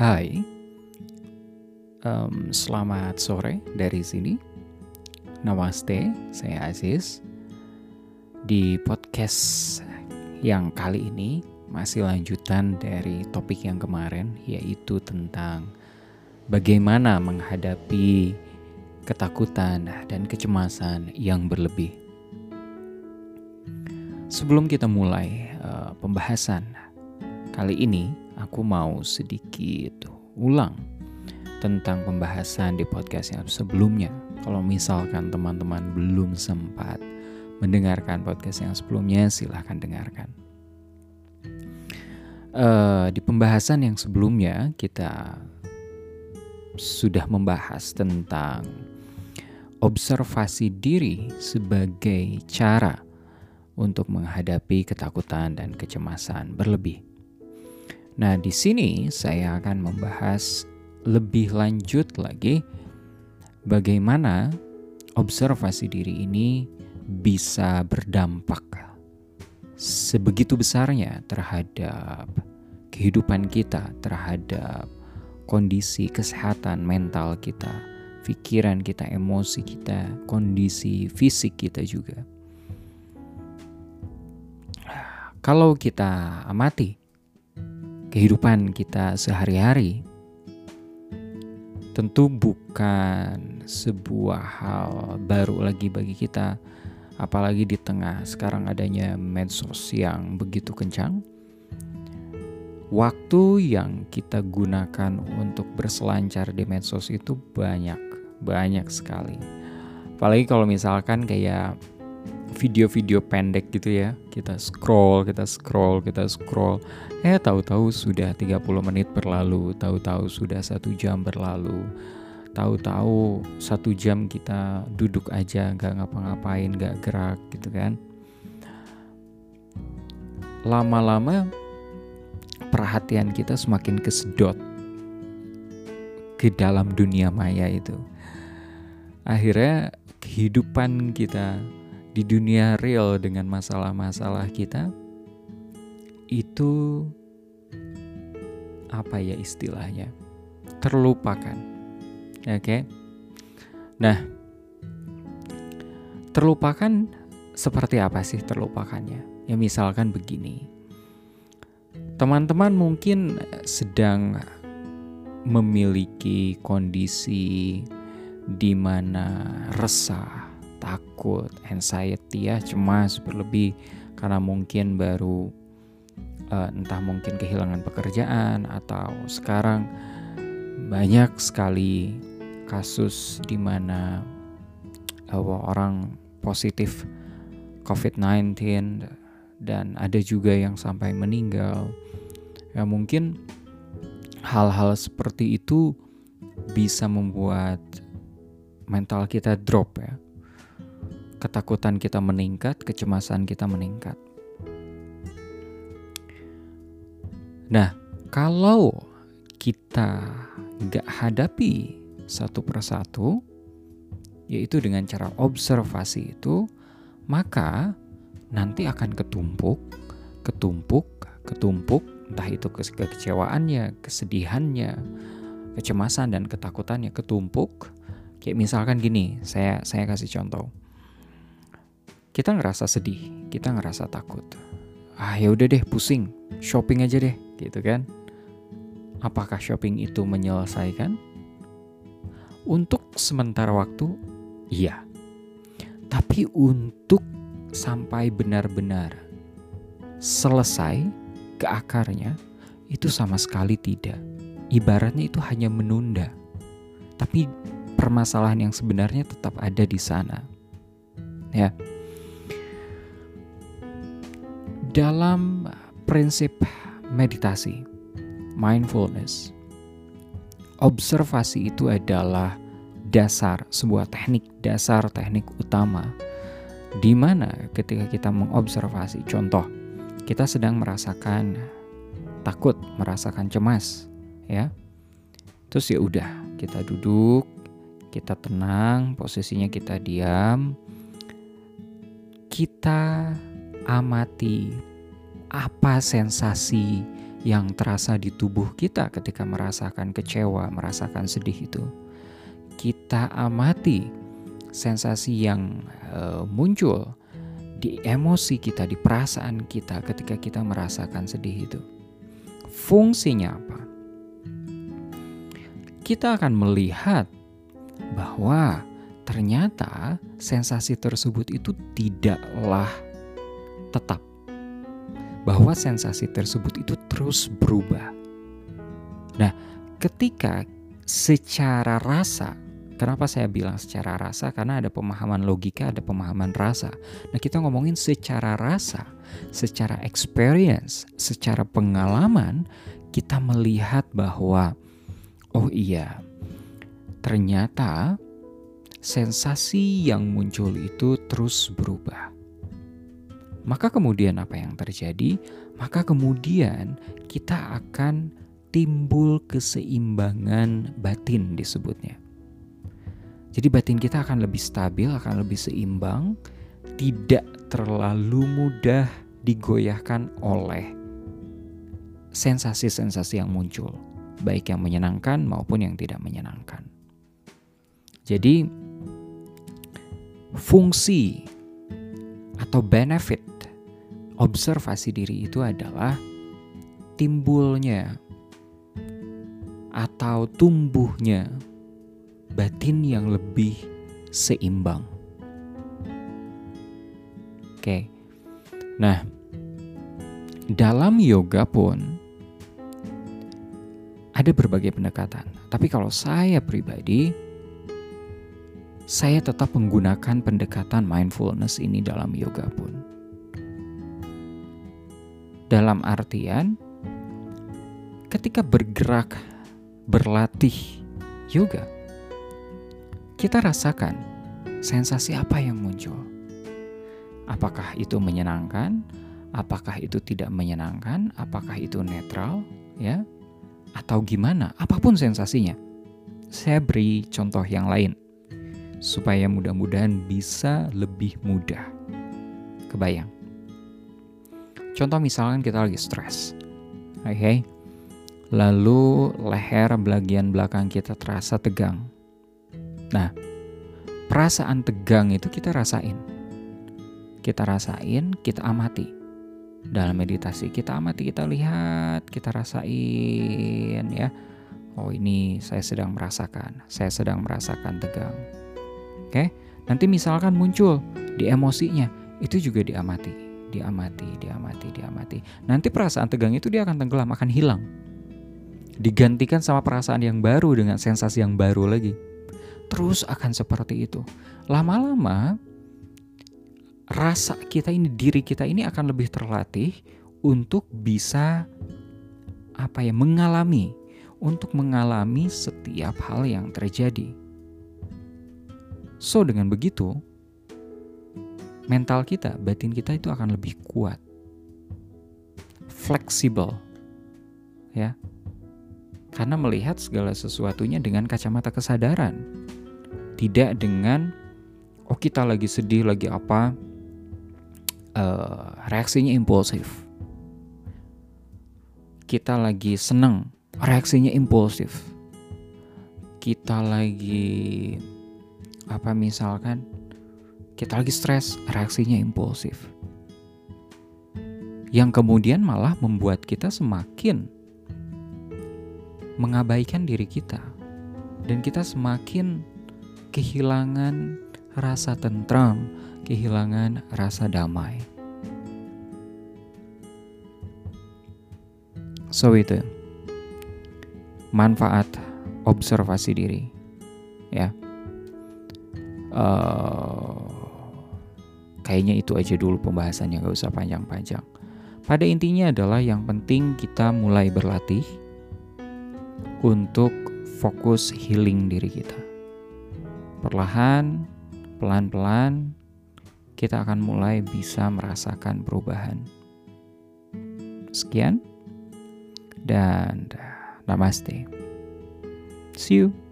Hai, um, selamat sore dari sini. Namaste, saya Aziz. Di podcast yang kali ini masih lanjutan dari topik yang kemarin, yaitu tentang bagaimana menghadapi ketakutan dan kecemasan yang berlebih. Sebelum kita mulai uh, pembahasan kali ini, aku mau sedikit ulang tentang pembahasan di podcast yang sebelumnya. Kalau misalkan teman-teman belum sempat mendengarkan podcast yang sebelumnya, silahkan dengarkan. Uh, di pembahasan yang sebelumnya kita sudah membahas tentang observasi diri sebagai cara untuk menghadapi ketakutan dan kecemasan berlebih. Nah, di sini saya akan membahas lebih lanjut lagi bagaimana observasi diri ini bisa berdampak sebegitu besarnya terhadap kehidupan kita, terhadap kondisi kesehatan mental kita, pikiran kita, emosi kita, kondisi fisik kita juga. Kalau kita amati kehidupan kita sehari-hari tentu bukan sebuah hal baru lagi bagi kita apalagi di tengah sekarang adanya medsos yang begitu kencang. Waktu yang kita gunakan untuk berselancar di medsos itu banyak banyak sekali. Apalagi kalau misalkan kayak video-video pendek gitu ya. Kita scroll kita scroll kita scroll. Eh tahu-tahu sudah 30 menit berlalu tahu-tahu sudah satu jam berlalu. Tahu-tahu satu jam kita duduk aja nggak ngapa-ngapain nggak gerak gitu kan. Lama-lama perhatian kita semakin kesedot ke dalam dunia maya itu. Akhirnya kehidupan kita di dunia real dengan masalah-masalah kita itu apa ya istilahnya? Terlupakan. Oke? Okay? nah terlupakan seperti apa sih terlupakannya? Ya misalkan begini. Teman-teman mungkin sedang memiliki kondisi di mana resah takut, anxiety ya, cemas berlebih karena mungkin baru uh, entah mungkin kehilangan pekerjaan atau sekarang banyak sekali kasus di mana uh, orang positif COVID-19 dan ada juga yang sampai meninggal. Ya mungkin hal-hal seperti itu bisa membuat mental kita drop ya ketakutan kita meningkat, kecemasan kita meningkat. Nah, kalau kita nggak hadapi satu persatu, yaitu dengan cara observasi itu, maka nanti akan ketumpuk, ketumpuk, ketumpuk, entah itu kekecewaannya, kesedihannya, kecemasan dan ketakutannya ketumpuk. Kayak misalkan gini, saya saya kasih contoh kita ngerasa sedih, kita ngerasa takut. Ah ya udah deh pusing, shopping aja deh, gitu kan? Apakah shopping itu menyelesaikan? Untuk sementara waktu, iya. Tapi untuk sampai benar-benar selesai ke akarnya, itu sama sekali tidak. Ibaratnya itu hanya menunda. Tapi permasalahan yang sebenarnya tetap ada di sana. Ya. Dalam prinsip meditasi, mindfulness, observasi itu adalah dasar, sebuah teknik dasar, teknik utama di mana ketika kita mengobservasi, contoh, kita sedang merasakan takut, merasakan cemas, ya. Terus ya udah, kita duduk, kita tenang, posisinya kita diam. Kita amati apa sensasi yang terasa di tubuh kita ketika merasakan kecewa, merasakan sedih itu. Kita amati sensasi yang uh, muncul di emosi kita, di perasaan kita ketika kita merasakan sedih itu. Fungsinya apa? Kita akan melihat bahwa ternyata sensasi tersebut itu tidaklah tetap. Bahwa sensasi tersebut itu terus berubah. Nah, ketika secara rasa Kenapa saya bilang secara rasa? Karena ada pemahaman logika, ada pemahaman rasa. Nah, kita ngomongin secara rasa, secara experience, secara pengalaman, kita melihat bahwa oh iya, ternyata sensasi yang muncul itu terus berubah. Maka kemudian apa yang terjadi? Maka kemudian kita akan timbul keseimbangan batin disebutnya. Jadi batin kita akan lebih stabil, akan lebih seimbang, tidak terlalu mudah digoyahkan oleh sensasi-sensasi yang muncul, baik yang menyenangkan maupun yang tidak menyenangkan. Jadi fungsi atau benefit observasi diri itu adalah timbulnya atau tumbuhnya batin yang lebih seimbang. Oke. Nah, dalam yoga pun ada berbagai pendekatan. Tapi kalau saya pribadi saya tetap menggunakan pendekatan mindfulness ini dalam yoga pun. Dalam artian ketika bergerak berlatih yoga kita rasakan sensasi apa yang muncul. Apakah itu menyenangkan? Apakah itu tidak menyenangkan? Apakah itu netral? Ya, atau gimana? Apa pun sensasinya. Saya beri contoh yang lain supaya mudah-mudahan bisa lebih mudah. Kebayang. Contoh misalkan kita lagi stres. Oke. Okay? Lalu leher bagian belakang kita terasa tegang Nah, perasaan tegang itu kita rasain. Kita rasain, kita amati. Dalam meditasi kita amati, kita lihat, kita rasain ya. Oh, ini saya sedang merasakan. Saya sedang merasakan tegang. Oke. Nanti misalkan muncul di emosinya, itu juga diamati, diamati, diamati, diamati. Nanti perasaan tegang itu dia akan tenggelam, akan hilang. Digantikan sama perasaan yang baru dengan sensasi yang baru lagi terus akan seperti itu. Lama-lama rasa kita ini, diri kita ini akan lebih terlatih untuk bisa apa ya, mengalami, untuk mengalami setiap hal yang terjadi. So dengan begitu, mental kita, batin kita itu akan lebih kuat, fleksibel, ya, karena melihat segala sesuatunya dengan kacamata kesadaran. Tidak dengan oh kita lagi sedih lagi apa uh, reaksinya impulsif. Kita lagi seneng reaksinya impulsif. Kita lagi apa misalkan kita lagi stres reaksinya impulsif yang kemudian malah membuat kita semakin mengabaikan diri kita dan kita semakin kehilangan rasa tentram, kehilangan rasa damai. So itu manfaat observasi diri, ya. Uh, kayaknya itu aja dulu pembahasannya, gak usah panjang-panjang. Pada intinya adalah yang penting kita mulai berlatih untuk fokus healing diri kita. Perlahan, pelan-pelan, kita akan mulai bisa merasakan perubahan. Sekian, dan namaste. See you.